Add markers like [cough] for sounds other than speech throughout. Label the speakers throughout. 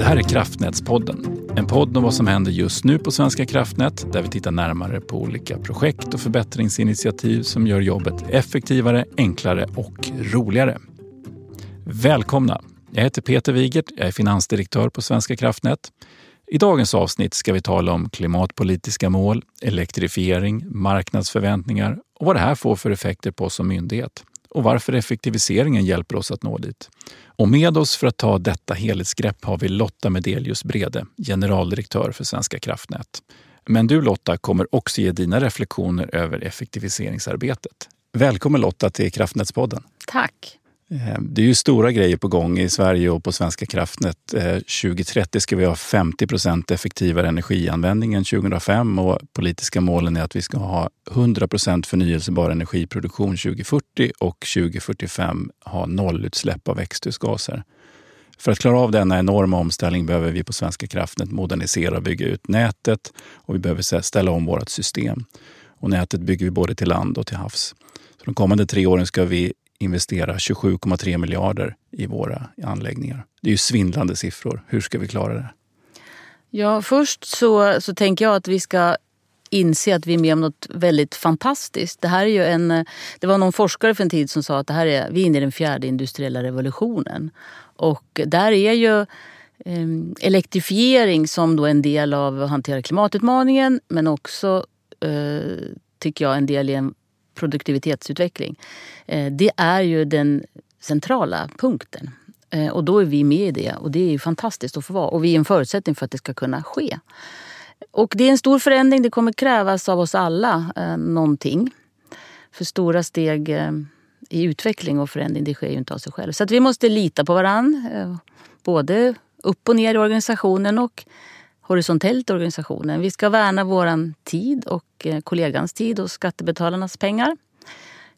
Speaker 1: Det här är Kraftnätspodden. En podd om vad som händer just nu på Svenska kraftnät där vi tittar närmare på olika projekt och förbättringsinitiativ som gör jobbet effektivare, enklare och roligare. Välkomna! Jag heter Peter Wigert, jag är finansdirektör på Svenska kraftnät. I dagens avsnitt ska vi tala om klimatpolitiska mål, elektrifiering, marknadsförväntningar och vad det här får för effekter på oss som myndighet och varför effektiviseringen hjälper oss att nå dit. Och med oss för att ta detta helhetsgrepp har vi Lotta Medelius Brede, generaldirektör för Svenska kraftnät. Men du Lotta kommer också ge dina reflektioner över effektiviseringsarbetet. Välkommen Lotta till Kraftnätspodden.
Speaker 2: Tack.
Speaker 1: Eh, det är ju stora grejer på gång i Sverige och på Svenska kraftnät. Eh, 2030 ska vi ha 50 procent effektivare energianvändning än 2005 och politiska målen är att vi ska ha 100 procent förnyelsebar energiproduktion 2040 och 2045 ha nollutsläpp av växthusgaser. För att klara av denna enorma omställning behöver vi på Svenska kraftnät modernisera och bygga ut nätet och vi behöver ställa om vårt system. Och nätet bygger vi både till land och till havs. Så de kommande tre åren ska vi investera 27,3 miljarder i våra anläggningar. Det är ju svindlande siffror. Hur ska vi klara det?
Speaker 2: Ja, först så, så tänker jag att vi ska inse att vi är med om något väldigt fantastiskt. Det, här är ju en, det var någon forskare för en tid som sa att det här är, vi är inne i den fjärde industriella revolutionen. Och där är ju eh, elektrifiering som då en del av att hantera klimatutmaningen men också, eh, tycker jag, en del i en produktivitetsutveckling. Eh, det är ju den centrala punkten. Eh, och då är vi med i det och det är ju fantastiskt att få vara. Och vi är en förutsättning för att det ska kunna ske. Och det är en stor förändring. Det kommer krävas av oss alla eh, någonting. För stora steg eh, i utveckling och förändring det sker ju inte av sig själv. Så att vi måste lita på varandra. Eh, både upp och ner i organisationen och horisontellt i organisationen. Vi ska värna vår tid och eh, kollegans tid och skattebetalarnas pengar.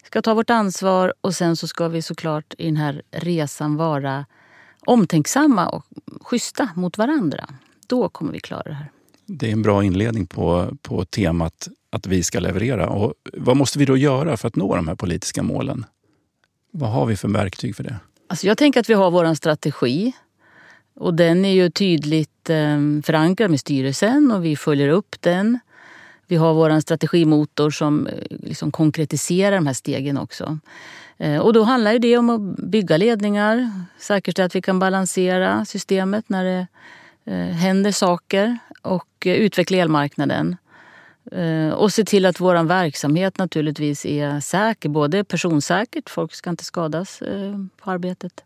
Speaker 2: Vi ska ta vårt ansvar och sen så ska vi såklart i den här resan vara omtänksamma och schyssta mot varandra. Då kommer vi klara det här.
Speaker 1: Det är en bra inledning på, på temat att vi ska leverera. Och vad måste vi då göra för att nå de här politiska målen? Vad har vi för verktyg för det?
Speaker 2: Alltså jag tänker att vi har vår strategi och den är ju tydligt ehm, förankrad med styrelsen och vi följer upp den. Vi har vår strategimotor som eh, liksom konkretiserar de här stegen också. Eh, och då handlar det om att bygga ledningar, säkerställa att vi kan balansera systemet när det eh, händer saker och utveckla elmarknaden. Och se till att vår verksamhet naturligtvis är säker, både personsäkert, folk ska inte skadas på arbetet,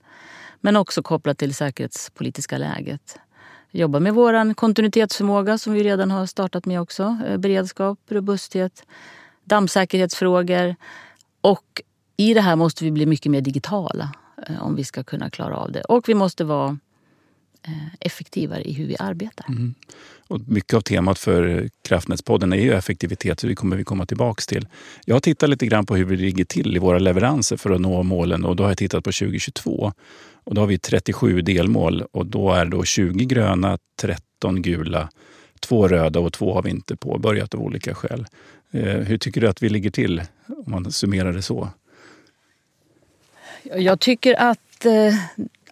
Speaker 2: men också kopplat till säkerhetspolitiska läget. Jobba med vår kontinuitetsförmåga som vi redan har startat med också. Eh, beredskap, robusthet, dammsäkerhetsfrågor. Och i det här måste vi bli mycket mer digitala eh, om vi ska kunna klara av det. Och vi måste vara eh, effektivare i hur vi arbetar. Mm.
Speaker 1: Och mycket av temat för Kraftnätspodden är ju effektivitet, så det kommer vi komma tillbaka till. Jag har tittat lite grann på hur vi ligger till i våra leveranser för att nå målen och då har jag tittat på 2022. Och då har vi 37 delmål och då är då 20 gröna, 13 gula, två röda och två har vi inte påbörjat av olika skäl. Eh, hur tycker du att vi ligger till om man summerar det så?
Speaker 2: Jag tycker att, eh,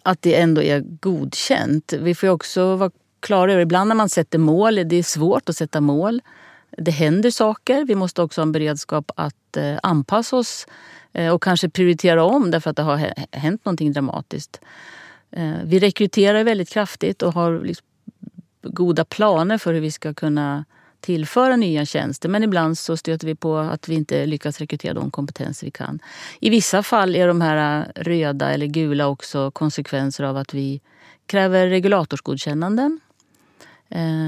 Speaker 2: att det ändå är godkänt. Vi får också vara klara över, ibland när man sätter mål, det är svårt att sätta mål. Det händer saker. Vi måste också ha en beredskap att eh, anpassa oss Eh, och kanske prioritera om därför att det har hänt någonting dramatiskt. Eh, vi rekryterar väldigt kraftigt och har liksom goda planer för hur vi ska kunna tillföra nya tjänster men ibland så stöter vi på att vi inte lyckas rekrytera de kompetenser vi kan. I vissa fall är de här eh, röda eller gula också konsekvenser av att vi kräver regulatorsgodkännanden.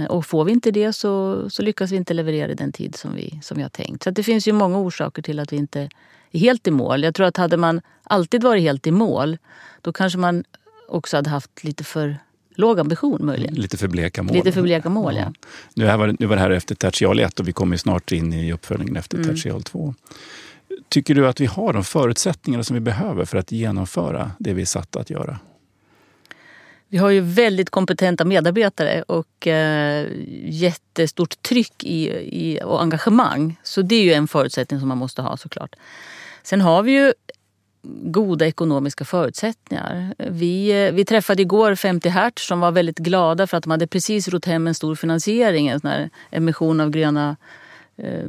Speaker 2: Och får vi inte det så, så lyckas vi inte leverera i den tid som vi, som vi har tänkt. Så det finns ju många orsaker till att vi inte helt i mål. Jag tror att hade man alltid varit helt i mål då kanske man också hade haft lite för låg ambition möjligen.
Speaker 1: Lite för bleka mål.
Speaker 2: Lite för bleka mål, ja. ja.
Speaker 1: Nu, var, nu var det här efter tertial 1 och vi kommer snart in i uppföljningen efter mm. tertial 2. Tycker du att vi har de förutsättningar som vi behöver för att genomföra det vi är satta att göra?
Speaker 2: Vi har ju väldigt kompetenta medarbetare och eh, jättestort tryck i, i, och engagemang. Så det är ju en förutsättning som man måste ha såklart. Sen har vi ju goda ekonomiska förutsättningar. Vi, eh, vi träffade igår 50 Hertz som var väldigt glada för att de hade precis rott hem en stor finansiering, en sån här emission av gröna eh,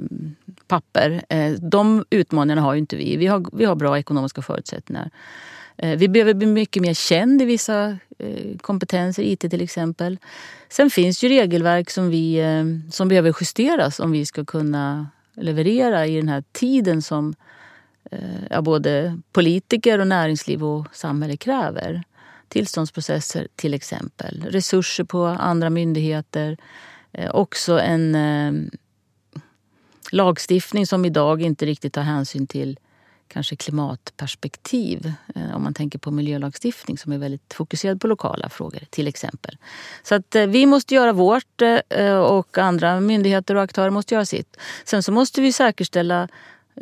Speaker 2: papper. Eh, de utmaningarna har ju inte vi. Vi har, vi har bra ekonomiska förutsättningar. Eh, vi behöver bli mycket mer känd i vissa eh, kompetenser, IT till exempel. Sen finns ju regelverk som, vi, eh, som behöver justeras om vi ska kunna leverera i den här tiden som Eh, ja, både politiker och näringsliv och samhälle kräver. Tillståndsprocesser till exempel. Resurser på andra myndigheter. Eh, också en eh, lagstiftning som idag inte riktigt tar hänsyn till kanske klimatperspektiv. Eh, om man tänker på miljölagstiftning som är väldigt fokuserad på lokala frågor till exempel. Så att eh, vi måste göra vårt eh, och andra myndigheter och aktörer måste göra sitt. Sen så måste vi säkerställa,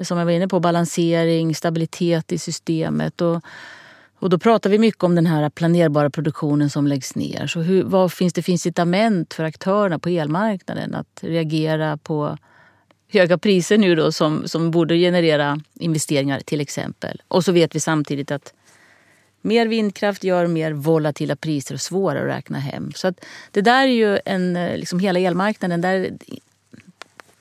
Speaker 2: som jag var inne på, balansering, stabilitet i systemet. Och, och då pratar vi mycket om den här planerbara produktionen som läggs ner. Så hur, vad finns det för incitament för aktörerna på elmarknaden att reagera på höga priser nu då som, som borde generera investeringar till exempel. Och så vet vi samtidigt att mer vindkraft gör mer volatila priser och svårare att räkna hem. Så att det där är ju en, eh, liksom hela elmarknaden. Där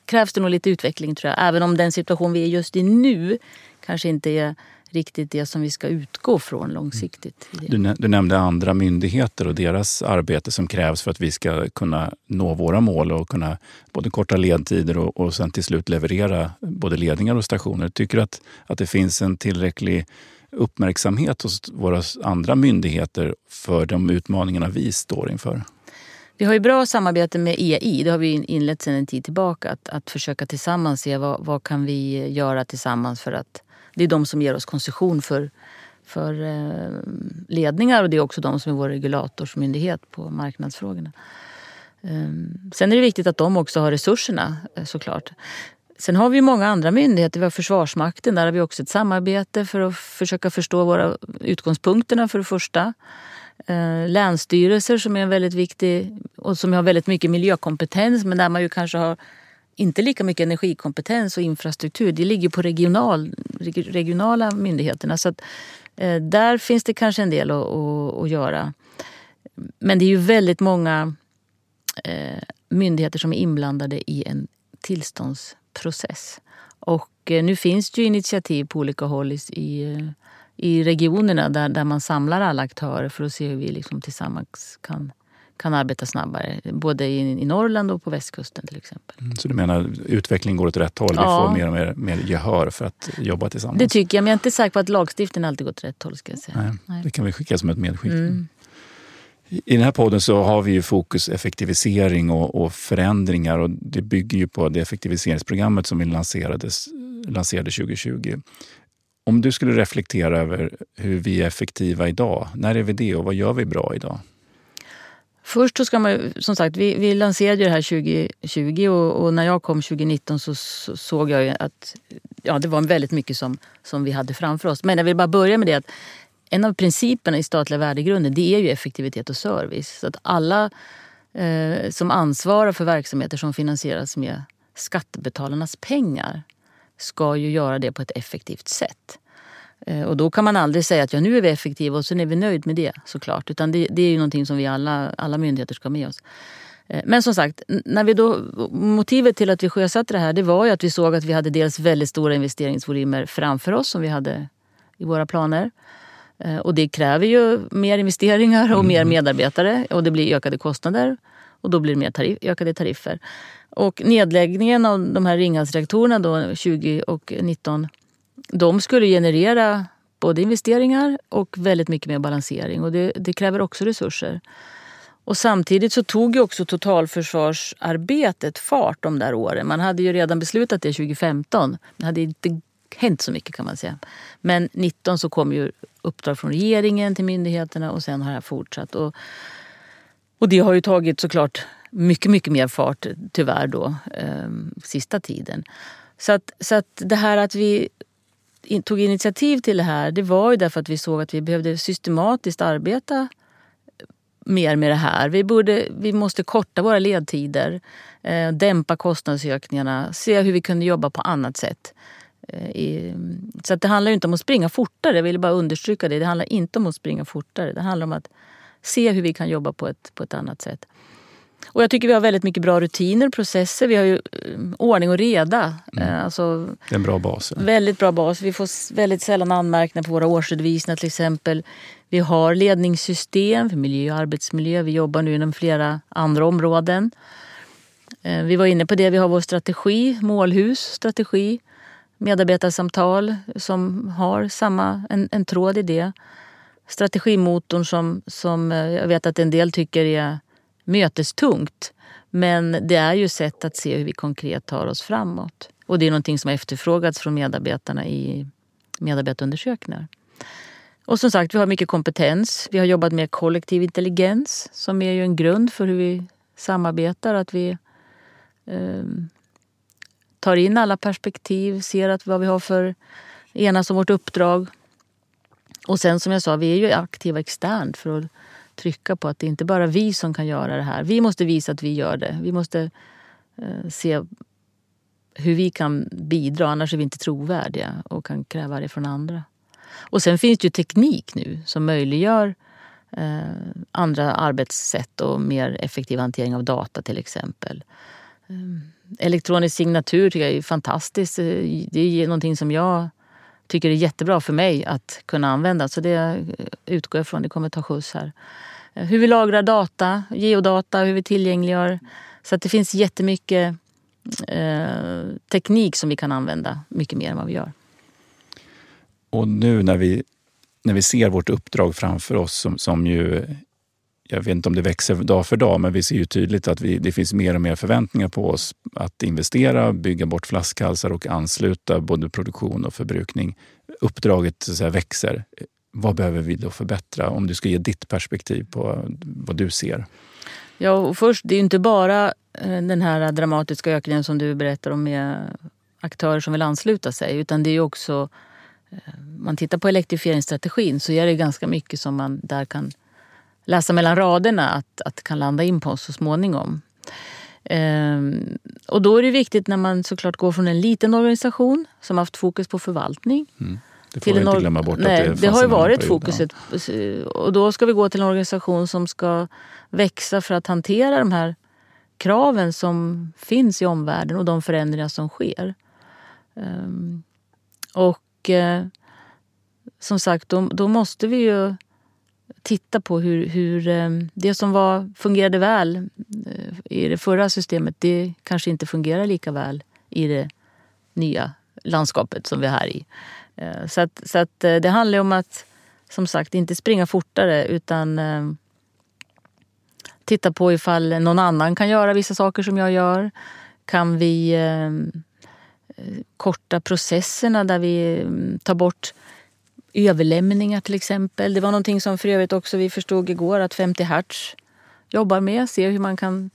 Speaker 2: krävs det nog lite utveckling tror jag. Även om den situation vi är just i nu kanske inte är riktigt det som vi ska utgå från långsiktigt. Mm.
Speaker 1: Du, du nämnde andra myndigheter och deras arbete som krävs för att vi ska kunna nå våra mål och kunna både korta ledtider och, och sen till slut leverera både ledningar och stationer. Tycker du att, att det finns en tillräcklig uppmärksamhet hos våra andra myndigheter för de utmaningarna vi står inför?
Speaker 2: Vi har ju bra samarbete med EI, det har vi inlett sedan en tid tillbaka. Att, att försöka tillsammans se vad, vad kan vi göra tillsammans för att det är de som ger oss koncession för, för eh, ledningar och det är också de som är vår regulatorsmyndighet på marknadsfrågorna. Ehm, sen är det viktigt att de också har resurserna eh, såklart. Sen har vi många andra myndigheter. Vi har Försvarsmakten. Där har vi också ett samarbete för att försöka förstå våra utgångspunkterna för det första. Eh, länsstyrelser som är en väldigt viktig och som har väldigt mycket miljökompetens men där man ju kanske har inte lika mycket energikompetens och infrastruktur. Det ligger på regional, regionala myndigheterna. Så att, eh, där finns det kanske en del att, att, att, göra. Men det är ju väldigt många eh, myndigheter som är inblandade i en tillståndsprocess. Och eh, nu finns det ju initiativ på olika håll i, i eh, regionerna där, där man samlar alla aktörer för att se hur vi liksom tillsammans kan kan arbeta snabbare. Både i, i Norrland och på västkusten till exempel.
Speaker 1: Mm, så du menar utvecklingen går åt rätt håll? Ja. Vi får mer och mer, mer gehör för att jobba tillsammans?
Speaker 2: Det tycker jag, men jag är inte säker på att lagstiftningen alltid går åt rätt håll. Ska jag säga.
Speaker 1: Nej, Nej. Det kan vi skicka som ett medskick. Mm. I den här podden så har vi ju fokus effektivisering och, och, förändringar och det bygger ju på det effektiviseringsprogrammet som vi lanserades, lanserade 2020. Om du skulle reflektera över hur vi är effektiva idag, när är vi det och vad gör vi bra idag?
Speaker 2: Först så ska man som sagt, vi, vi lanserade det här 2020 och, och, när jag kom 2019 så, så, såg jag att ja, det var väldigt mycket som, som vi hade framför oss. Men jag vill bara börja med det att en av principerna i statliga värdegrunden det är ju effektivitet och service. Så att alla eh, som ansvarar för verksamheter som finansieras med skattebetalarnas pengar ska ju göra det på ett effektivt sätt. Eh, och då kan man aldrig säga att ja, nu är vi effektiva och sen är vi nöjd med det såklart. Utan det, det är ju någonting som vi alla, alla myndigheter ska ha med oss. Eh, men som sagt, när vi då, motivet till att vi sjösatte det här det var ju att vi såg att vi hade dels väldigt stora investeringsvolymer framför oss som vi hade i våra planer. Eh, och det kräver ju mer investeringar och mer mm. medarbetare och det blir ökade kostnader. Och då blir det mer tarif, ökade tariffer. Och nedläggningen av de här Ringhalsreaktorerna då 20 och 19 de skulle generera både investeringar och väldigt mycket mer balansering. Och det, det kräver också resurser. Och samtidigt så tog ju också totalförsvarsarbetet fart de där åren. Man hade ju redan beslutat det 2015. Det hade inte hänt så mycket kan man säga. Men 19 så kom ju uppdrag från regeringen till myndigheterna och sen har det här fortsatt. Och, och det har ju tagit såklart mycket, mycket mer fart tyvärr då, eh, sista tiden. Så att, så att det här att vi tog initiativ till det här det var ju därför att vi såg att vi behövde systematiskt arbeta mer med det här. Vi, borde, vi måste korta våra ledtider, eh, dämpa kostnadsökningarna, se hur vi kunde jobba på annat sätt. Eh, i, så att det handlar inte om att springa fortare, jag vill bara understryka det. Det handlar inte om att springa fortare. Det handlar om att se hur vi kan jobba på ett, på ett annat sätt. Och jag tycker vi har väldigt mycket bra rutiner och processer. Vi har ju eh, ordning och reda.
Speaker 1: Mm.
Speaker 2: Eh, alltså,
Speaker 1: det är en bra bas. Ja.
Speaker 2: Väldigt bra bas. Vi får väldigt sällan anmärkningar på våra årsredovisningar till exempel. Vi har ledningssystem för miljö och arbetsmiljö. Vi jobbar nu inom flera andra områden. Eh, vi var inne på det. Vi har vår strategi, målhus, strategi, medarbetarsamtal som har samma, en, en tråd i det. Strategimotorn som, som eh, jag vet att en del tycker är mötestungt. Men det är ju sätt att se hur vi konkret tar oss framåt. Och det är någonting som har efterfrågats från medarbetarna i medarbetarundersökningar. Och som sagt, vi har mycket kompetens. Vi har jobbat med kollektiv intelligens som är ju en grund för hur vi samarbetar. Att vi eh, tar in alla perspektiv, ser att vad vi har för enas om vårt uppdrag. Och sen som jag sa, vi är ju aktiva externt för att trycka på att det inte bara är vi som kan göra det här. Vi måste visa att vi gör det. Vi måste eh, se hur vi kan bidra, annars är vi inte trovärdiga och kan kräva det från andra. Och sen finns det ju teknik nu som möjliggör eh, andra arbetssätt och mer effektiv hantering av data till exempel. Eh, elektronisk signatur tycker jag är fantastiskt. Eh, det är någonting som jag tycker är jättebra för mig att kunna använda. Så det utgår jag från. Det kommer ta skjuts här. Eh, hur vi lagrar data, geodata, hur vi tillgängliggör. Så att det finns jättemycket eh, teknik som vi kan använda mycket mer än vad vi gör.
Speaker 1: Och nu när vi, när vi ser vårt uppdrag framför oss som, som ju jag vet inte om det växer dag för dag, men vi ser ju tydligt att vi, det finns mer och mer förväntningar på oss att investera, bygga bort flaskhalsar och ansluta både produktion och förbrukning. Uppdraget så säga, växer. Vad behöver vi då förbättra? Om du ska ge ditt perspektiv på vad du ser.
Speaker 2: Ja, och först, det är ju inte bara eh, den här dramatiska ökningen som du berättar om med aktörer som vill ansluta sig, utan det är också eh, man tittar på elektrifieringsstrategin så är det ganska mycket som man där kan läsa mellan raderna att, att kan landa in på så småningom. Ehm, och då är det viktigt när man såklart går från en liten organisation som haft fokus på förvaltning.
Speaker 1: Mm. Det får vi inte glömma bort. Nej,
Speaker 2: det, det har ju varit fokuset. Ja. Och då ska vi gå till en organisation som ska växa för att hantera de här kraven som finns i omvärlden och de förändringar som sker. Ehm, och eh, som sagt, då, då måste vi ju titta på hur, hur eh, det som var, fungerade väl eh, i det förra systemet, det kanske inte fungerar lika väl i det nya landskapet som vi är här i. Eh, så, att, så att det handlar om att som sagt inte springa fortare utan titta på ifall någon annan kan göra vissa saker som jag gör. Kan vi korta processerna där vi mm, tar bort överlämningar till exempel. Det var någonting som för övrigt också vi förstod igår att 50 Hertz jobbar med. Ser hur man kan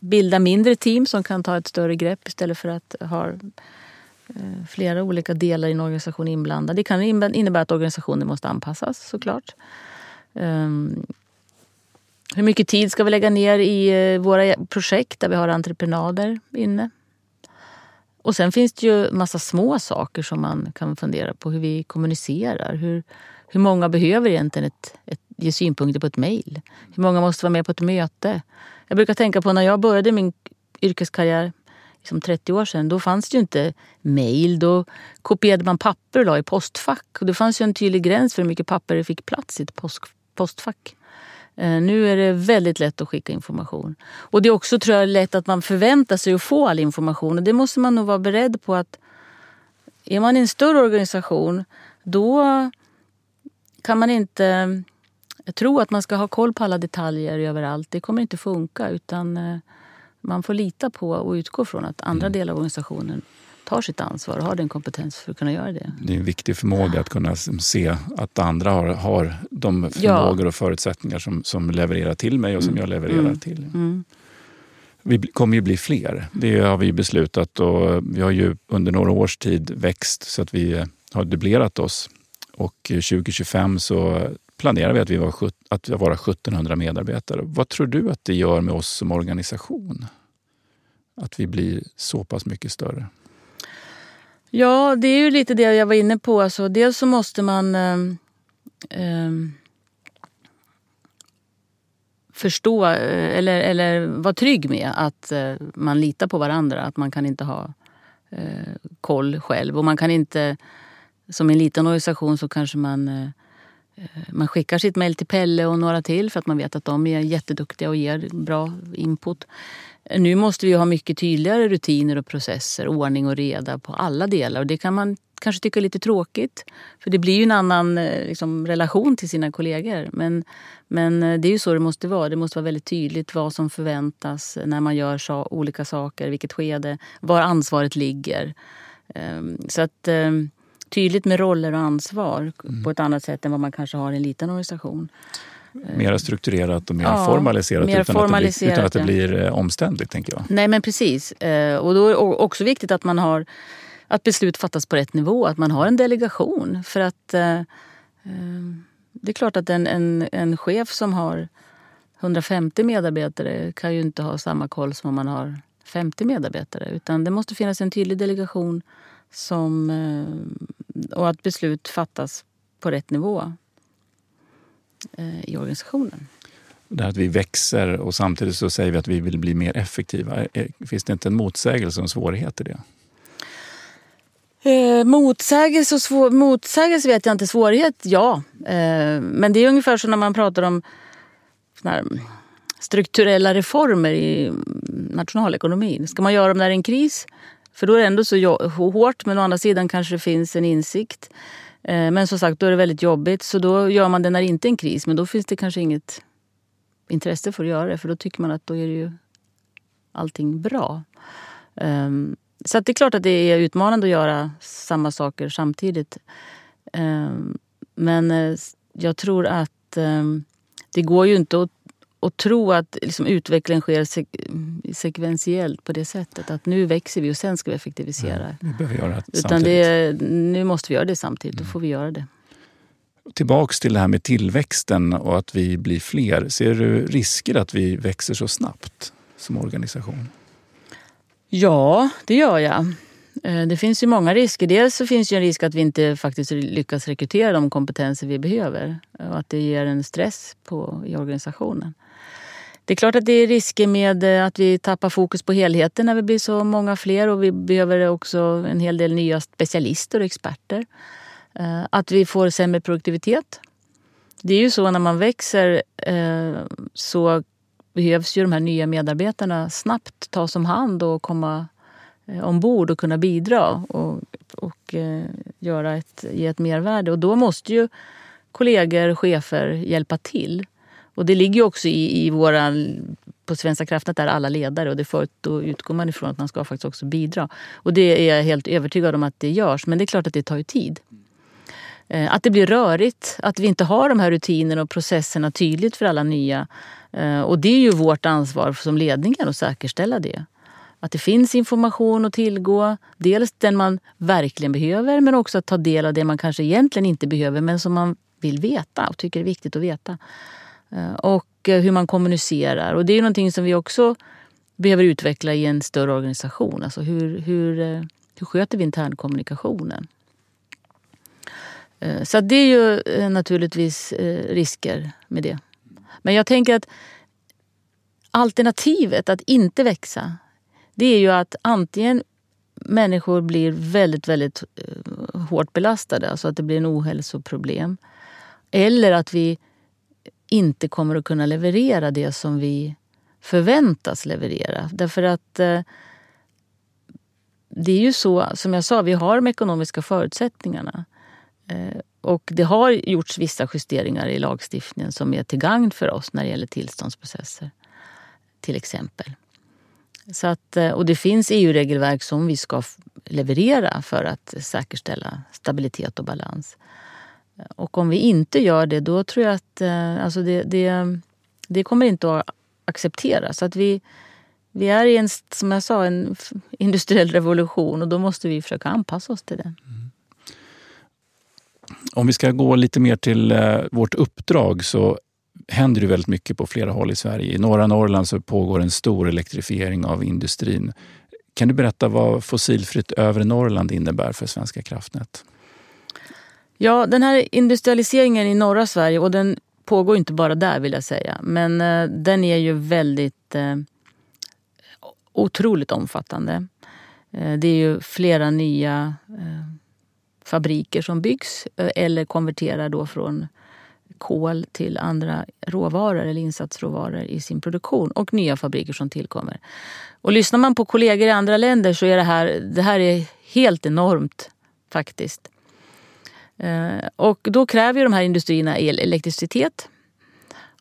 Speaker 2: bilda mindre team som kan ta ett större grepp istället för att ha eh, flera olika delar i en organisation inblandade. Det kan innebära att organisationen måste anpassas såklart. Um, hur mycket tid ska vi lägga ner i eh, våra projekt där vi har entreprenader inne? Och sen finns det ju massa små saker som man kan fundera på. Hur vi kommunicerar. Hur, hur många behöver egentligen ett, ett, ge synpunkter på ett mejl? Hur många måste vara med på ett möte? Jag brukar tänka på när jag började min yrkeskarriär liksom som 30 år sedan. Då fanns det ju inte mejl. Då kopierade man papper och la i postfack. Och det fanns ju en tydlig gräns för hur mycket papper det fick plats i ett post, postfack. Eh, nu är det väldigt lätt att skicka information. Och det är också tror jag, lätt att man förväntar sig att få all information. Och det måste man nog vara beredd på att är man i en större organisation då kan man inte tro att man ska ha koll på alla detaljer överallt. Det kommer inte funka. utan eh, Man får lita på och utgå från att andra mm. delar av organisationen tar sitt ansvar och har den kompetens för att kunna göra det.
Speaker 1: Det är en viktig förmåga att kunna se att andra har, har de förmågor ja. och förutsättningar som, som levererar till mig och som mm. jag levererar mm. till. Mm. Vi kommer ju bli fler. Det har vi beslutat och vi har ju under några års tid växt så att vi har dubblerat oss. Och 2025 så planerar vi att vi var, att vara 1700 medarbetare. Vad tror du att det gör med oss som organisation? Att vi blir så pass mycket större?
Speaker 2: Ja, det är ju lite det jag var inne på. Alltså, dels så måste man ehm, ehm, eh, eh, förstå eller, eller vara trygg med att eh, man litar på varandra. Att man kan inte ha eh, koll själv. Och man kan inte, som en liten organisation så kanske man eh, eh, man skickar sitt mejl till Pelle och några till för att man vet att de är jätteduktiga och ger bra input. Nu måste vi ha mycket tydligare rutiner och processer, ordning och reda på alla delar. Och det kan man kanske tycka är lite tråkigt. För det blir ju en annan eh, liksom, relation till sina kollegor. Men, men eh, det är ju så det måste vara. Det måste vara väldigt tydligt vad som förväntas när man gör så, olika saker, vilket skede, var ansvaret ligger. Um, så att um, tydligt med roller och ansvar mm. på ett annat sätt än vad man kanske har i en liten organisation.
Speaker 1: Mer strukturerat och mer ja, formaliserat, mer utan, formaliserat att det blir, utan att det blir omständigt. tänker jag.
Speaker 2: Nej men precis. Och då är det också viktigt att man har att beslut fattas på rätt nivå, att man har en delegation. För att eh, eh, det är klart att en, en, en chef som har 150 medarbetare kan ju inte ha samma koll som om man har 50 medarbetare. Utan det måste finnas en tydlig delegation som, eh, och att beslut fattas på rätt nivå eh, i organisationen.
Speaker 1: Det här att vi växer och samtidigt så säger vi att vi vill bli mer effektiva. Finns det inte en motsägelse och en svårighet i det?
Speaker 2: Eh, motsägelse, och svår, motsägelse vet jag inte. Svårighet, ja. Eh, men det är ungefär som när man pratar om här, strukturella reformer i nationalekonomin. Ska man göra dem när det är en kris? För då är det ändå så hårt, men å andra sidan kanske det finns en insikt. Eh, men som sagt, då är det väldigt jobbigt. Så då gör man det när det inte är en kris. Men då finns det kanske inget intresse för att göra det. För då tycker man att då är det ju allting bra. Ehm, så det är klart att det är utmanande att göra samma saker samtidigt. Ehm, men eh, jag tror att ehm, det går ju inte att, att tro att liksom utvecklingen sker sekventiellt på det sättet. Att nu växer vi och sen ska vi effektivisera. Ja,
Speaker 1: vi göra
Speaker 2: det Utan det, nu måste vi göra det samtidigt. Då mm. får vi göra det.
Speaker 1: Tillbaks till det här med tillväxten och att vi blir fler. Ser du risker att vi växer så snabbt som organisation?
Speaker 2: Ja, det gör jag. Eh, det finns ju många risker. Dels så finns det en risk att vi inte faktiskt lyckas rekrytera de kompetenser vi behöver och att det ger en stress på, i organisationen. Det är klart att det är risker med eh, att vi tappar fokus på helheten när vi blir så många fler och vi behöver också en hel del nya specialister och experter. Eh, att vi får sämre produktivitet. Det är ju så när man växer eh, så behövs ju de här nya medarbetarna snabbt tas om hand och komma ombord och kunna bidra och, och göra ett, ge ett mervärde. Och då måste ju kollegor, chefer hjälpa till. Och det ligger ju också i, i våra, på Svenska kraftnät är alla ledare och det för, då utgår man ifrån att man ska faktiskt också bidra. Och det är jag helt övertygad om att det görs, men det är klart att det tar ju tid. Eh, att det blir rörigt, att vi inte har de här rutinerna och processerna tydligt för alla nya. Eh, och det är ju vårt ansvar som ledningar att säkerställa det. Att det finns information att tillgå. Dels den man verkligen behöver men också att ta del av det man kanske egentligen inte behöver men som man vill veta och tycker är viktigt att veta. Eh, och eh, hur man kommunicerar. Och det är ju någonting som vi också behöver utveckla i en större organisation. Alltså hur, hur, eh, hur sköter vi internkommunikationen? Så det är ju naturligtvis risker med det. Men jag tänker att alternativet att inte växa det är ju att antingen människor blir väldigt, väldigt hårt belastade, alltså att det blir en ohälsoproblem. Eller att vi inte kommer att kunna leverera det som vi förväntas leverera. Därför att eh, det är ju så, som jag sa, vi har de ekonomiska förutsättningarna. Eh, och det har gjorts vissa justeringar i lagstiftningen som är till gagn för oss när det gäller tillståndsprocesser. Till exempel. Så att, eh, och det finns EU-regelverk som vi ska leverera för att säkerställa stabilitet och balans. Och om vi inte gör det, då tror jag att eh, alltså det, det, det kommer inte att accepteras. Att vi, vi är i en, som jag sa, en industriell revolution och då måste vi försöka anpassa oss till den. Mm.
Speaker 1: Om vi ska gå lite mer till eh, vårt uppdrag så händer det väldigt mycket på flera håll i Sverige. I norra Norrland så pågår en stor elektrifiering av industrin. Kan du berätta vad fossilfritt övre Norrland innebär för Svenska kraftnät?
Speaker 2: Ja, den här industrialiseringen i norra Sverige, och den pågår inte bara där vill jag säga, men eh, den är ju väldigt eh, otroligt omfattande. Eh, det är ju flera nya eh, fabriker som byggs eh, eller konverterar då från kol till andra råvaror eller insatsråvaror i sin produktion och nya fabriker som tillkommer. Och lyssnar man på kollegor i andra länder så är det här, det här är helt enormt faktiskt. Eh, och då kräver ju de här industrierna el, elektricitet.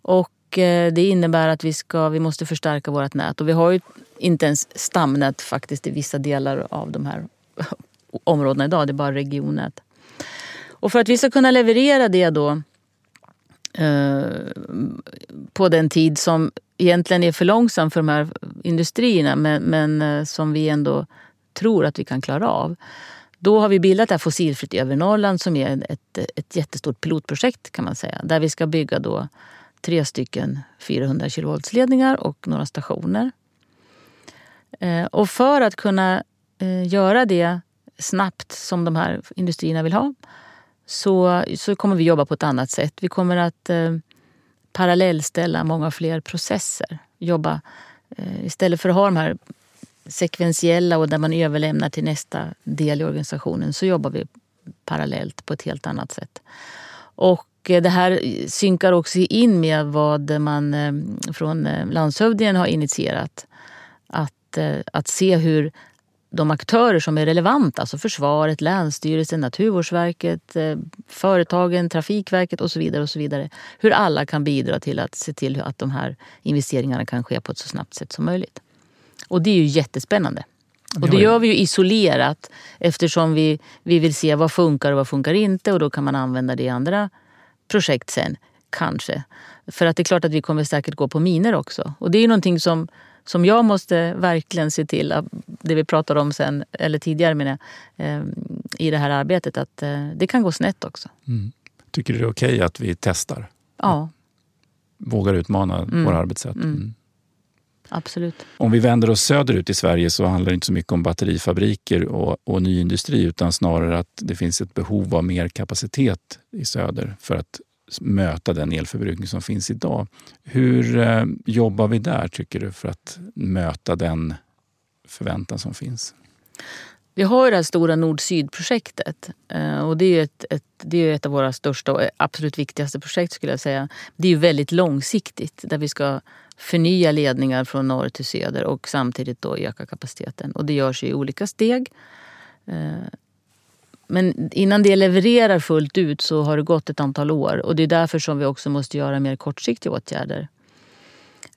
Speaker 2: Och eh, det innebär att vi, ska, vi måste förstärka vårt nät. Och vi har ju inte ens stamnät faktiskt i vissa delar av de här [laughs] områdena idag. Det är bara regionnät. Och för att vi ska kunna leverera det då eh, på den tid som egentligen är för långsam för de här industrierna men, men eh, som vi ändå tror att vi kan klara av. Då har vi bildat det här Fossilfritt över Norrland som är ett, ett jättestort pilotprojekt kan man säga. Där vi ska bygga då tre stycken 400 kilovoltsledningar och några stationer. Eh, och för att kunna eh, göra det snabbt som de här industrierna vill ha så, så kommer vi jobba på ett annat sätt. Vi kommer att eh, parallellställa många fler processer. Jobba eh, istället för att ha de här sekventiella och där man överlämnar till nästa del i organisationen så jobbar vi parallellt på ett helt annat sätt. Och eh, det här synkar också in med vad man eh, från eh, landshövdingen har initierat. Att att, se hur de aktörer som är relevanta, alltså försvaret, Länsstyrelsen, Naturvårdsverket, företagen, Trafikverket och så vidare. och så vidare. Hur alla kan bidra till att se till att de här investeringarna kan ske på ett så snabbt sätt som möjligt. Och det är ju jättespännande. Och det gör vi ju isolerat eftersom vi, vi vill se vad funkar och vad funkar inte och då kan man använda det i andra projekt sen. Kanske. För att det är klart att vi kommer säkert gå på miner också. Och det är ju någonting som som jag måste verkligen se till, det vi pratade om sen, eller tidigare menar jag, eh, i det här arbetet, att eh, det kan gå snett också.
Speaker 1: Mm. Tycker du det är okej okay att vi testar?
Speaker 2: Ja.
Speaker 1: Vågar utmana mm. våra arbetssätt? Mm.
Speaker 2: Absolut.
Speaker 1: Om vi vänder oss söderut i Sverige så handlar det inte så mycket om batterifabriker och, och ny industri utan snarare att det finns ett behov av mer kapacitet i söder för att möta den elförbrukning som finns idag. Hur eh, jobbar vi där, tycker du, för att möta den förväntan som finns?
Speaker 2: Vi har ju det här stora nord-syd-projektet. Eh, och det är ett, ett, det är ett av våra största och absolut viktigaste projekt. skulle jag säga. Det är ju väldigt långsiktigt där vi ska förnya ledningar från norr till söder och samtidigt då öka kapaciteten. Och det görs i olika steg. Eh, men innan det levererar fullt ut så har det gått ett antal år och det är därför som vi också måste göra mer kortsiktiga åtgärder.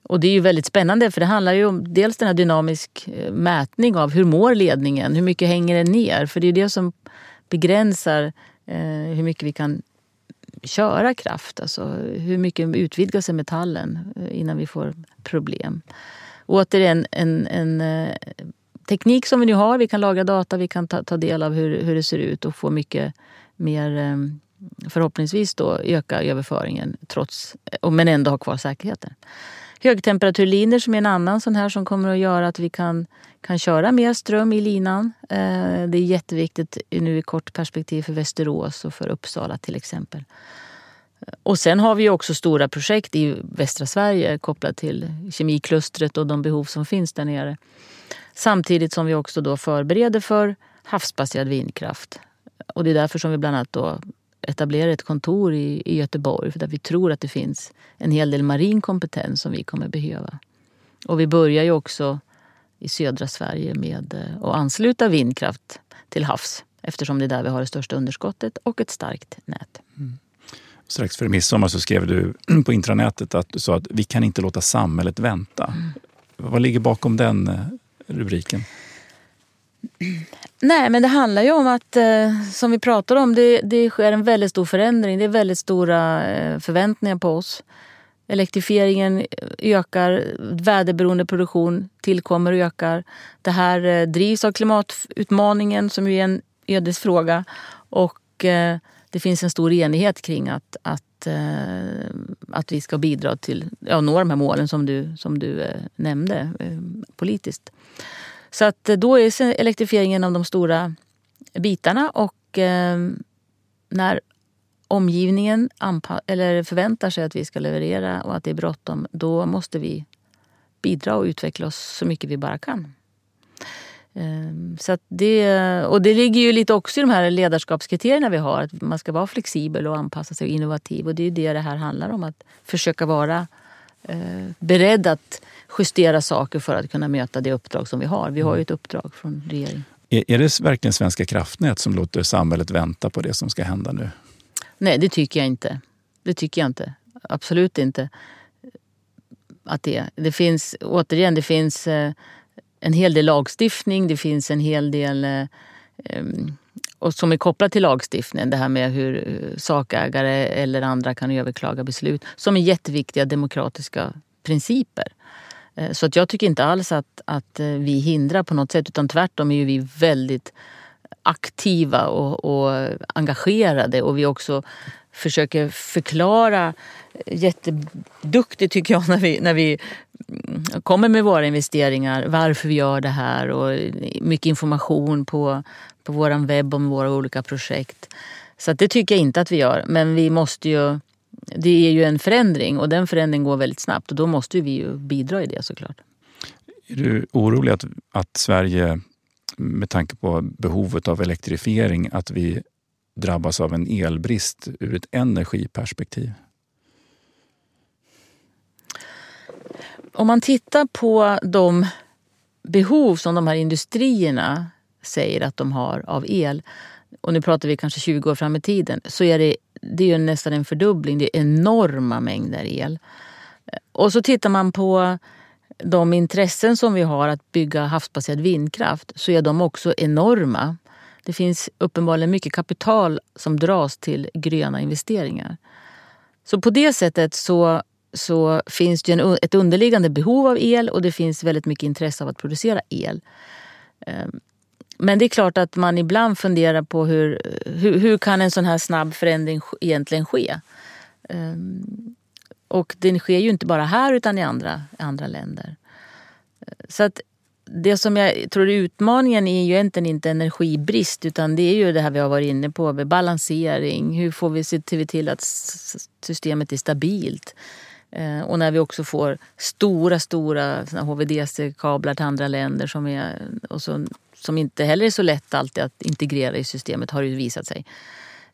Speaker 2: Och det är ju väldigt spännande för det handlar ju om dels den här dynamisk eh, mätning av hur mår ledningen, hur mycket hänger den ner? För det är det som begränsar eh, hur mycket vi kan köra kraft. Alltså hur mycket utvidgar sig metallen eh, innan vi får problem. återigen en, en eh, teknik som vi nu har. Vi kan lagra data, vi kan ta, ta del av hur, hur det ser ut och få mycket mer förhoppningsvis då öka överföringen trots, men ändå ha kvar säkerheten. Högtemperaturlinor som är en annan sån här som kommer att göra att vi kan, kan köra mer ström i linan. Eh, det är jätteviktigt nu i kort perspektiv för Västerås och för Uppsala till exempel. Eh, och sen har vi också stora projekt i västra Sverige kopplat till kemiklustret och de behov som finns där nere. Samtidigt som vi också då förbereder för havsbaserad vindkraft. Och det är därför som vi bland annat då etablerar ett kontor i, i Göteborg. För där vi tror att det finns en hel del marin kompetens som vi kommer behöva. Och vi börjar ju också i södra Sverige med eh, att ansluta vindkraft till havs eftersom det är där vi har det största underskottet och ett starkt nät. Mm.
Speaker 1: Strax före midsommar så skrev du på intranätet att du sa att vi kan inte låta samhället vänta. Mm. Vad ligger bakom den eh, rubriken?
Speaker 2: Nej, men det handlar ju om att, eh, som vi pratade om, det, det sker en väldigt stor förändring. Det är väldigt stora eh, förväntningar på oss. Elektrifieringen ökar, väderberoende produktion tillkommer och ökar. Det här eh, drivs av klimatutmaningen som ju är en ödesfråga. Och eh, det finns en stor enighet kring att, att, eh, att vi ska bidra till att ja, nå de här målen som du, som du eh, nämnde eh, politiskt. Så att eh, då är elektrifieringen en av de stora bitarna och eh, när omgivningen eller förväntar sig att vi ska leverera och att det är bråttom, då måste vi bidra och utveckla oss så mycket vi bara kan. Ehm, så det, och det ligger ju lite också i de här ledarskapskriterierna vi har. Att man ska vara flexibel och anpassa sig och innovativ. Och det är ju det det här handlar om. Att försöka vara eh, beredd att justera saker för att kunna möta det uppdrag som vi har. Vi har ju ett uppdrag från regeringen.
Speaker 1: Är, är det verkligen Svenska kraftnät som låter samhället vänta på det som ska hända nu?
Speaker 2: Nej, det tycker jag inte. Det tycker jag inte. Absolut inte. Att det, det finns, återigen, det finns eh, en hel del lagstiftning. Det finns en hel del eh, och som är kopplat till lagstiftningen. Det här med hur eh, sakägare eller andra kan överklaga beslut. Som är jätteviktiga demokratiska principer. Eh, så att jag tycker inte alls att, att eh, vi hindrar på något sätt. Utan tvärtom är vi väldigt aktiva och, och engagerade. Och vi också försöker förklara jätteduktigt tycker jag när vi, när vi mm, kommer med våra investeringar, varför vi gör det här och mycket information på, på vår webb om våra olika projekt. Så det tycker jag inte att vi gör. Men vi måste ju, det är ju en förändring och den förändringen går väldigt snabbt och då måste vi ju bidra i det såklart.
Speaker 1: Är du orolig att, att Sverige med tanke på behovet av elektrifiering att vi drabbas av en elbrist ur ett energiperspektiv?
Speaker 2: Om man tittar på de behov som de här industrierna säger att de har av el och nu pratar vi kanske 20 år fram i tiden, så är det, det är ju nästan en fördubbling. Det är enorma mängder el. Och så tittar man på de intressen som vi har att bygga havsbaserad vindkraft så är de också enorma. Det finns uppenbarligen mycket kapital som dras till gröna investeringar. Så på det sättet så, så finns det en, ett underliggande behov av el och det finns väldigt mycket intresse av att producera el. Ehm, men det är klart att man ibland funderar på hur, hur, hur kan en sån här snabb förändring egentligen ske? Ehm, och den sker ju inte bara här utan i andra, andra länder. Så att det som jag tror är utmaningen är ju egentligen inte energibrist utan det är ju det här vi har varit inne på med balansering. Hur får vi se till att systemet är stabilt? Ehm, och när vi också får stora, stora HVDC-kablar till andra länder som, är, och så, som inte heller är så lätt alltid att integrera i systemet har det ju visat sig.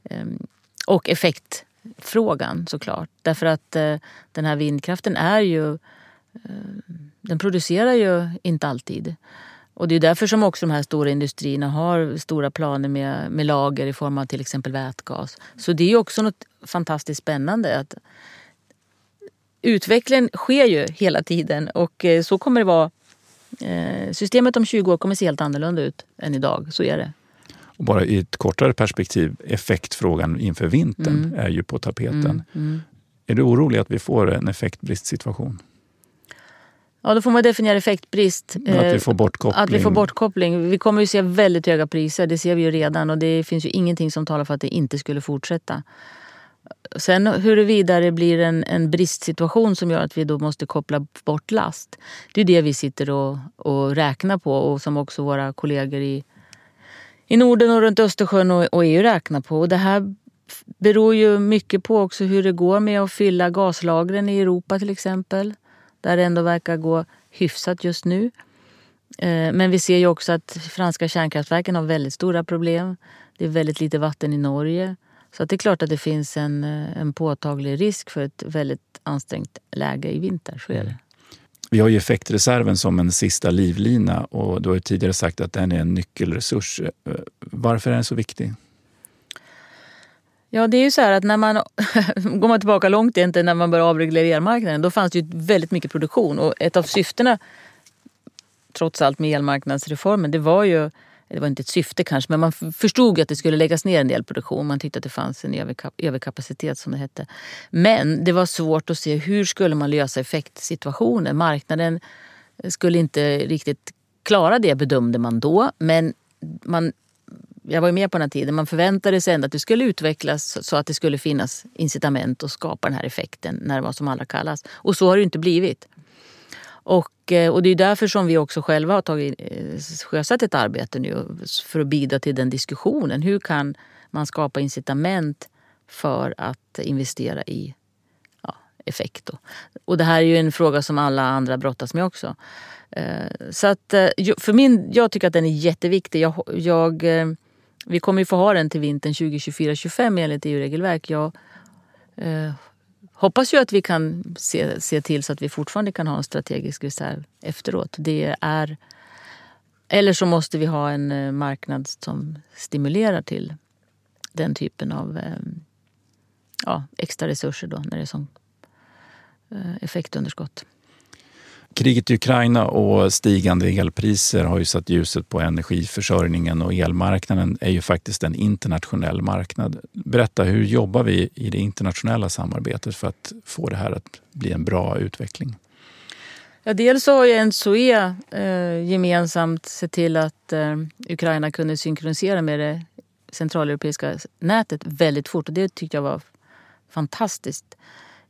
Speaker 2: Ehm, och effektfrågan såklart. Därför att eh, den här vindkraften är ju eh, den producerar ju inte alltid. Och det är därför som också de här stora industrierna har stora planer med, med lager i form av till exempel vätgas. Så det är också något fantastiskt spännande. att Utvecklingen sker ju hela tiden och eh, så kommer det vara. Eh, systemet om 20 år kommer se helt annorlunda ut än idag. Så är det.
Speaker 1: Och bara i ett kortare perspektiv, effektfrågan inför vintern mm. är ju på tapeten. Mm, mm. Är du orolig att vi får en effektbristsituation?
Speaker 2: Ja, då får man definiera effektbrist.
Speaker 1: Men att vi får bortkoppling.
Speaker 2: Att vi får bortkoppling. Vi kommer ju se väldigt höga priser, det ser vi ju redan. Och det finns ju ingenting som talar för att det inte skulle fortsätta. Sen huruvida det blir en, en bristsituation som gör att vi då måste koppla bort last. Det är det vi sitter och, och räknar på och som också våra kollegor i, i Norden och runt Östersjön och, och EU räknar på. Och det här beror ju mycket på också hur det går med att fylla gaslagren i Europa till exempel där det ändå verkar gå hyfsat just nu. Eh, men vi ser ju också att franska kärnkraftverken har väldigt stora problem. Det är väldigt lite vatten i Norge. Så det är klart att det finns en, eh, en påtaglig risk för ett väldigt ansträngt läge i vinter. Så är det.
Speaker 1: Vi har ju effektreserven som en sista livlina och du har tidigare sagt att den är en nyckelresurs. Eh, varför är den så viktig?
Speaker 2: Ja, det är ju så här att när man [laughs] går man tillbaka långt egentligen när man började avreglera elmarknaden, då fanns det ju väldigt mycket produktion och ett av syftena trots allt med elmarknadsreformen, det var ju det var inte ett syfte kanske, men man förstod att det skulle läggas ner en del produktion. Man tyckte att det fanns en överkapacitet som det hette. Men det var svårt att se hur skulle man lösa effektsituationen. Marknaden eh, skulle inte riktigt klara det bedömde man då. Men man jag var ju med på den här tiden, man förväntade sig ändå att det skulle utvecklas så att det skulle finnas incitament att skapa den här effekten när det var som allra kallast. Och så har det inte blivit. Och, eh, och det är därför som vi också själva har tagit, eh, sjösatt ett arbete nu för att bidra till den diskussionen. Hur kan man skapa incitament för att investera i ja, effekt? Då? Och det här är ju en fråga som alla andra brottas med också. Eh, så att för min, jag tycker att den är jätteviktig. Jag, jag vi kommer ju få ha den till vintern 2024-2025 enligt EU-regelverk. Jag eh, hoppas ju att vi kan se, se till så att vi fortfarande kan ha en strategisk reserv efteråt. Det är, eller så måste vi ha en eh, marknad som stimulerar till den typen av eh, ja, extra resurser då, när det är som eh, effektunderskott.
Speaker 1: Kriget i Ukraina och stigande elpriser har ju satt ljuset på energiförsörjningen och elmarknaden är ju faktiskt en internationell marknad. Berätta, hur jobbar vi i det internationella samarbetet för att få det här att bli en bra utveckling?
Speaker 2: Ja, dels så har ju NSOE eh, gemensamt sett till att eh, Ukraina kunde synkronisera med det centraleuropeiska nätet väldigt fort och det tyckte jag var fantastiskt.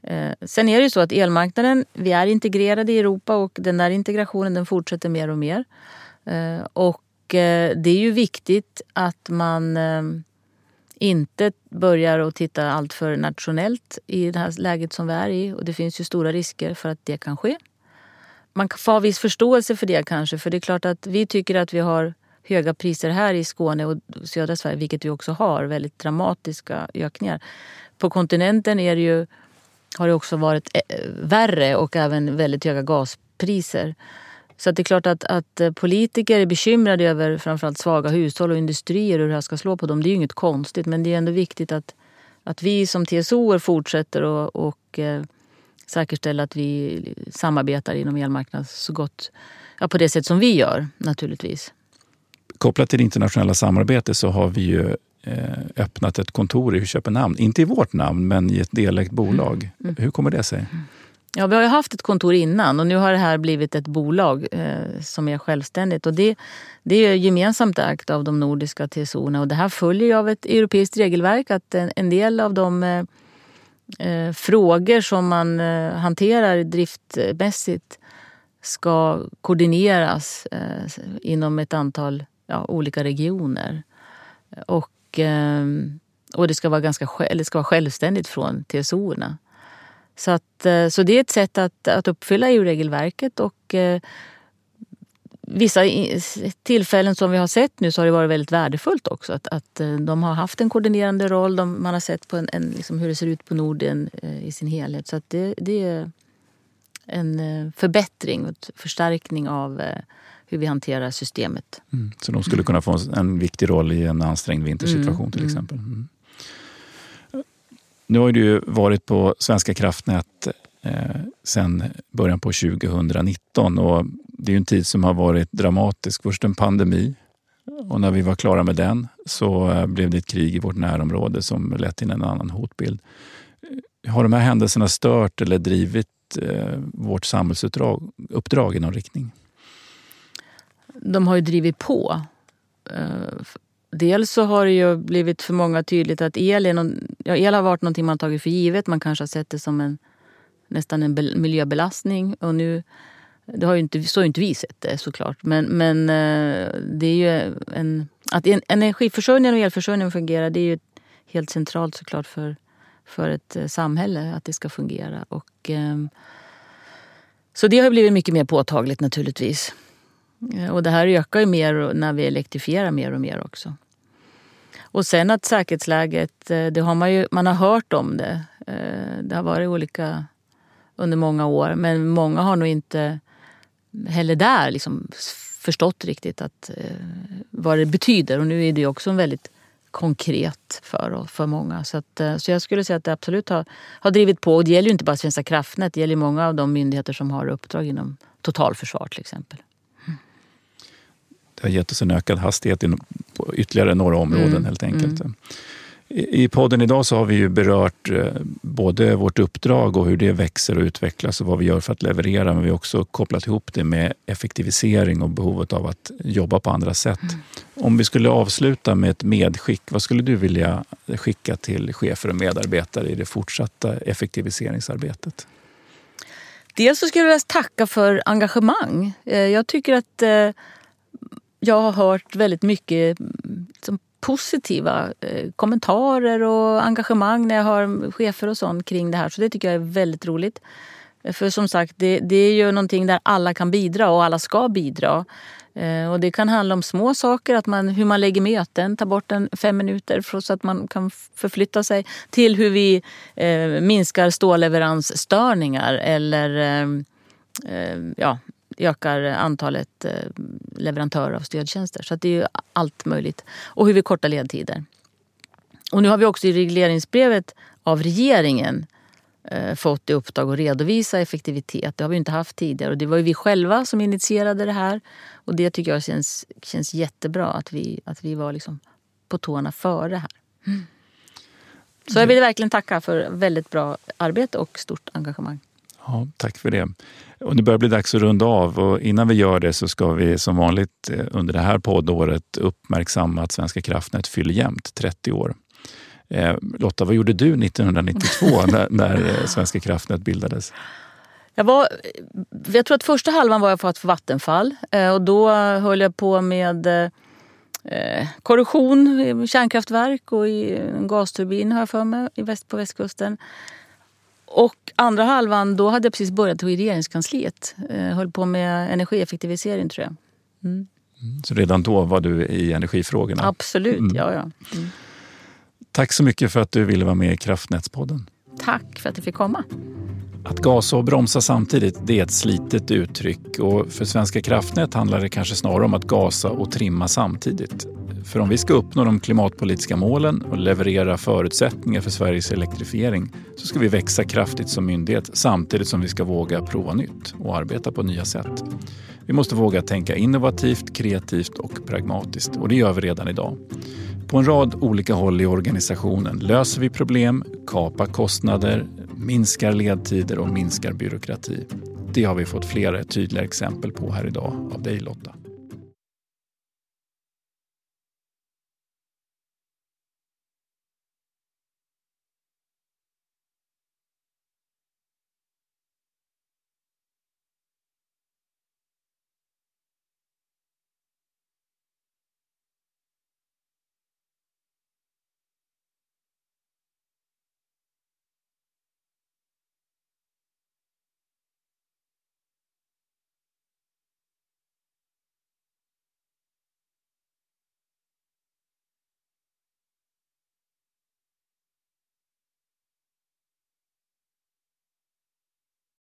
Speaker 2: Eh, sen är det ju så att elmarknaden, vi är integrerade i Europa och den där integrationen den fortsätter mer och mer. Eh, och eh, det är ju viktigt att man inte börjar att titta allt för nationellt i det här läget som vi är i. Och det finns ju stora risker för att det kan ske. Man får ha viss förståelse för det kanske, för det är klart att vi tycker att vi har höga priser här i Skåne och södra Sverige, vilket vi också har, väldigt dramatiska ökningar. På kontinenten är det ju har det också varit eh, värre och även väldigt höga gaspriser. Så det är klart att, att eh, politiker är bekymrade över framförallt svaga hushåll och industrier och hur det här ska slå på dem. Det är ju inget konstigt men det är ändå viktigt att, att vi som TSO fortsätter och, och eh, säkerställa att vi samarbetar inom elmarknaden så gott, ja, på det sätt som vi gör naturligtvis.
Speaker 1: Kopplat till det internationella samarbetet så har vi ju öppnat ett kontor i Köpenhamn. Inte i vårt namn, men i ett delägt bolag. Mm. mm. Hur kommer det sig?
Speaker 2: Ja, vi har ju haft ett kontor innan och nu har det här blivit ett bolag eh, som är självständigt. Och det, det är gemensamt ägt av de nordiska TSOerna och det här följer av ett europeiskt regelverk att en, en del av de eh, eh frågor som man eh, hanterar driftmässigt ska koordineras eh, inom ett antal ja, olika regioner. Och och, ehm, och det ska vara, ganska, det ska vara självständigt från TSO-erna. Så, att, eh, så det är ett sätt att, att uppfylla EU-regelverket och eh, vissa tillfällen som vi har sett nu så har det varit väldigt värdefullt också. Att, att eh, de har haft en koordinerande roll. De, man har sett på en, en liksom hur det ser ut på Norden eh, i sin helhet. Så att det, det är en förbättring och förstärkning av hur vi hanterar systemet.
Speaker 1: Mm. Så de skulle kunna få en viktig roll i en ansträngd vintersituation mm. till mm. exempel. Mm. Nu har du varit på Svenska kraftnät eh, sedan början på 2019 och det är en tid som har varit dramatisk. Först en pandemi och när vi var klara med den så eh, blev det ett krig i vårt närområde som lett till en annan hotbild. Har de här händelserna stört eller drivit eh, vårt samhällsuppdrag i någon riktning?
Speaker 2: De har ju drivit på. Eh, dels så har det ju blivit för många tydligt att el, är någon, ja, el har varit någonting man tagit för givet. Man kanske har sett det som en, nästan en miljöbelastning. Och nu, det har ju inte, så har inte vi sett det såklart. Men, men eh, det är ju en, att energiförsörjningen och elförsörjningen fungerar det är ju helt centralt såklart för, för ett eh, samhälle att det ska fungera. Och, ehm, så det har blivit mycket mer påtagligt naturligtvis. Eh, och det här ökar ju mer när vi elektrifierar mer och mer också. Och sen att säkerhetsläget, eh, det har man ju, man har hört om det. Eh, det har varit olika under många år men många har nog inte heller där liksom förstått riktigt att, vad det betyder. Och nu är det också en väldigt konkret för, för många. Så, att, så jag skulle säga att det absolut har, har drivit på. Och det gäller ju inte bara Svenska kraftnät, det gäller många av de myndigheter som har uppdrag inom totalförsvar till exempel.
Speaker 1: Det har gett oss en ökad hastighet på ytterligare några områden mm. helt enkelt. Mm. I podden idag så har vi ju berört eh, både vårt uppdrag och hur det växer och utvecklas och vad vi gör för att leverera. Men vi har också kopplat ihop det med effektivisering och behovet av att jobba på andra sätt. Mm. Om vi skulle avsluta med ett medskick, vad skulle du vilja skicka till chefer och medarbetare i det fortsatta effektiviseringsarbetet?
Speaker 2: Dels så skulle jag vilja tacka för engagemang. Eh, jag tycker att eh, jag har hört väldigt mycket liksom, positiva eh, kommentarer och engagemang när jag har chefer och sånt kring det här. Så det tycker jag är väldigt roligt. Eh, för som sagt, det, det är ju någonting där alla kan bidra och alla ska bidra. Eh, och Det kan handla om små saker, att man, hur man lägger möten, tar bort en fem minuter så att man kan förflytta sig. Till hur vi eh, minskar stålleveransstörningar eller eh, eh ja, ökar antalet eh, leverantörer av stödtjänster. Så det är ju allt möjligt. Och hur vi kortar ledtider. Och nu har vi också i regleringsbrevet av regeringen eh, fått i uppdrag att redovisa effektivitet. Det har vi inte haft tidigare. Och det var ju vi själva som initierade det här. Och det tycker jag känns, känns jättebra att vi, att vi var liksom på tårna före det här. Mm. Så jag vill verkligen tacka för väldigt bra arbete och stort engagemang.
Speaker 1: Ja, tack för det. Och det börjar bli dags att runda av och innan vi gör det så ska vi som vanligt eh, under det här poddåret uppmärksamma att Svenska kraftnät fyller jämnt 30 år. Eh, Lotta, vad gjorde du 1992 [laughs] när, när eh, Svenska kraftnät bildades?
Speaker 2: Jag, var, jag tror att första halvan var jag på Vattenfall och då höll jag på med korrosion i kärnkraftverk och i en gasturbin har jag för mig på västkusten. Och andra halvan, då hade jag precis börjat i regeringskansliet. Jag eh, höll på med energieffektivisering tror jag.
Speaker 1: Mm. mm. Så redan då var du i energifrågorna?
Speaker 2: Absolut, mm. ja. ja. Mm.
Speaker 1: Tack så mycket för att du ville vara med i Kraftnätspodden.
Speaker 2: Tack för att du fick komma.
Speaker 1: Att gasa och bromsa samtidigt det är ett slitet uttryck och för Svenska kraftnät handlar det kanske snarare om att gasa och trimma samtidigt. För om vi ska uppnå de klimatpolitiska målen och leverera förutsättningar för Sveriges elektrifiering så ska vi växa kraftigt som myndighet samtidigt som vi ska våga prova nytt och arbeta på nya sätt. Vi måste våga tänka innovativt, kreativt och pragmatiskt och det gör vi redan idag. På en rad olika håll i organisationen löser vi problem, kapar kostnader, minskar ledtider och minskar byråkrati. Det har vi fått flera tydliga exempel på här idag av dig Lotta.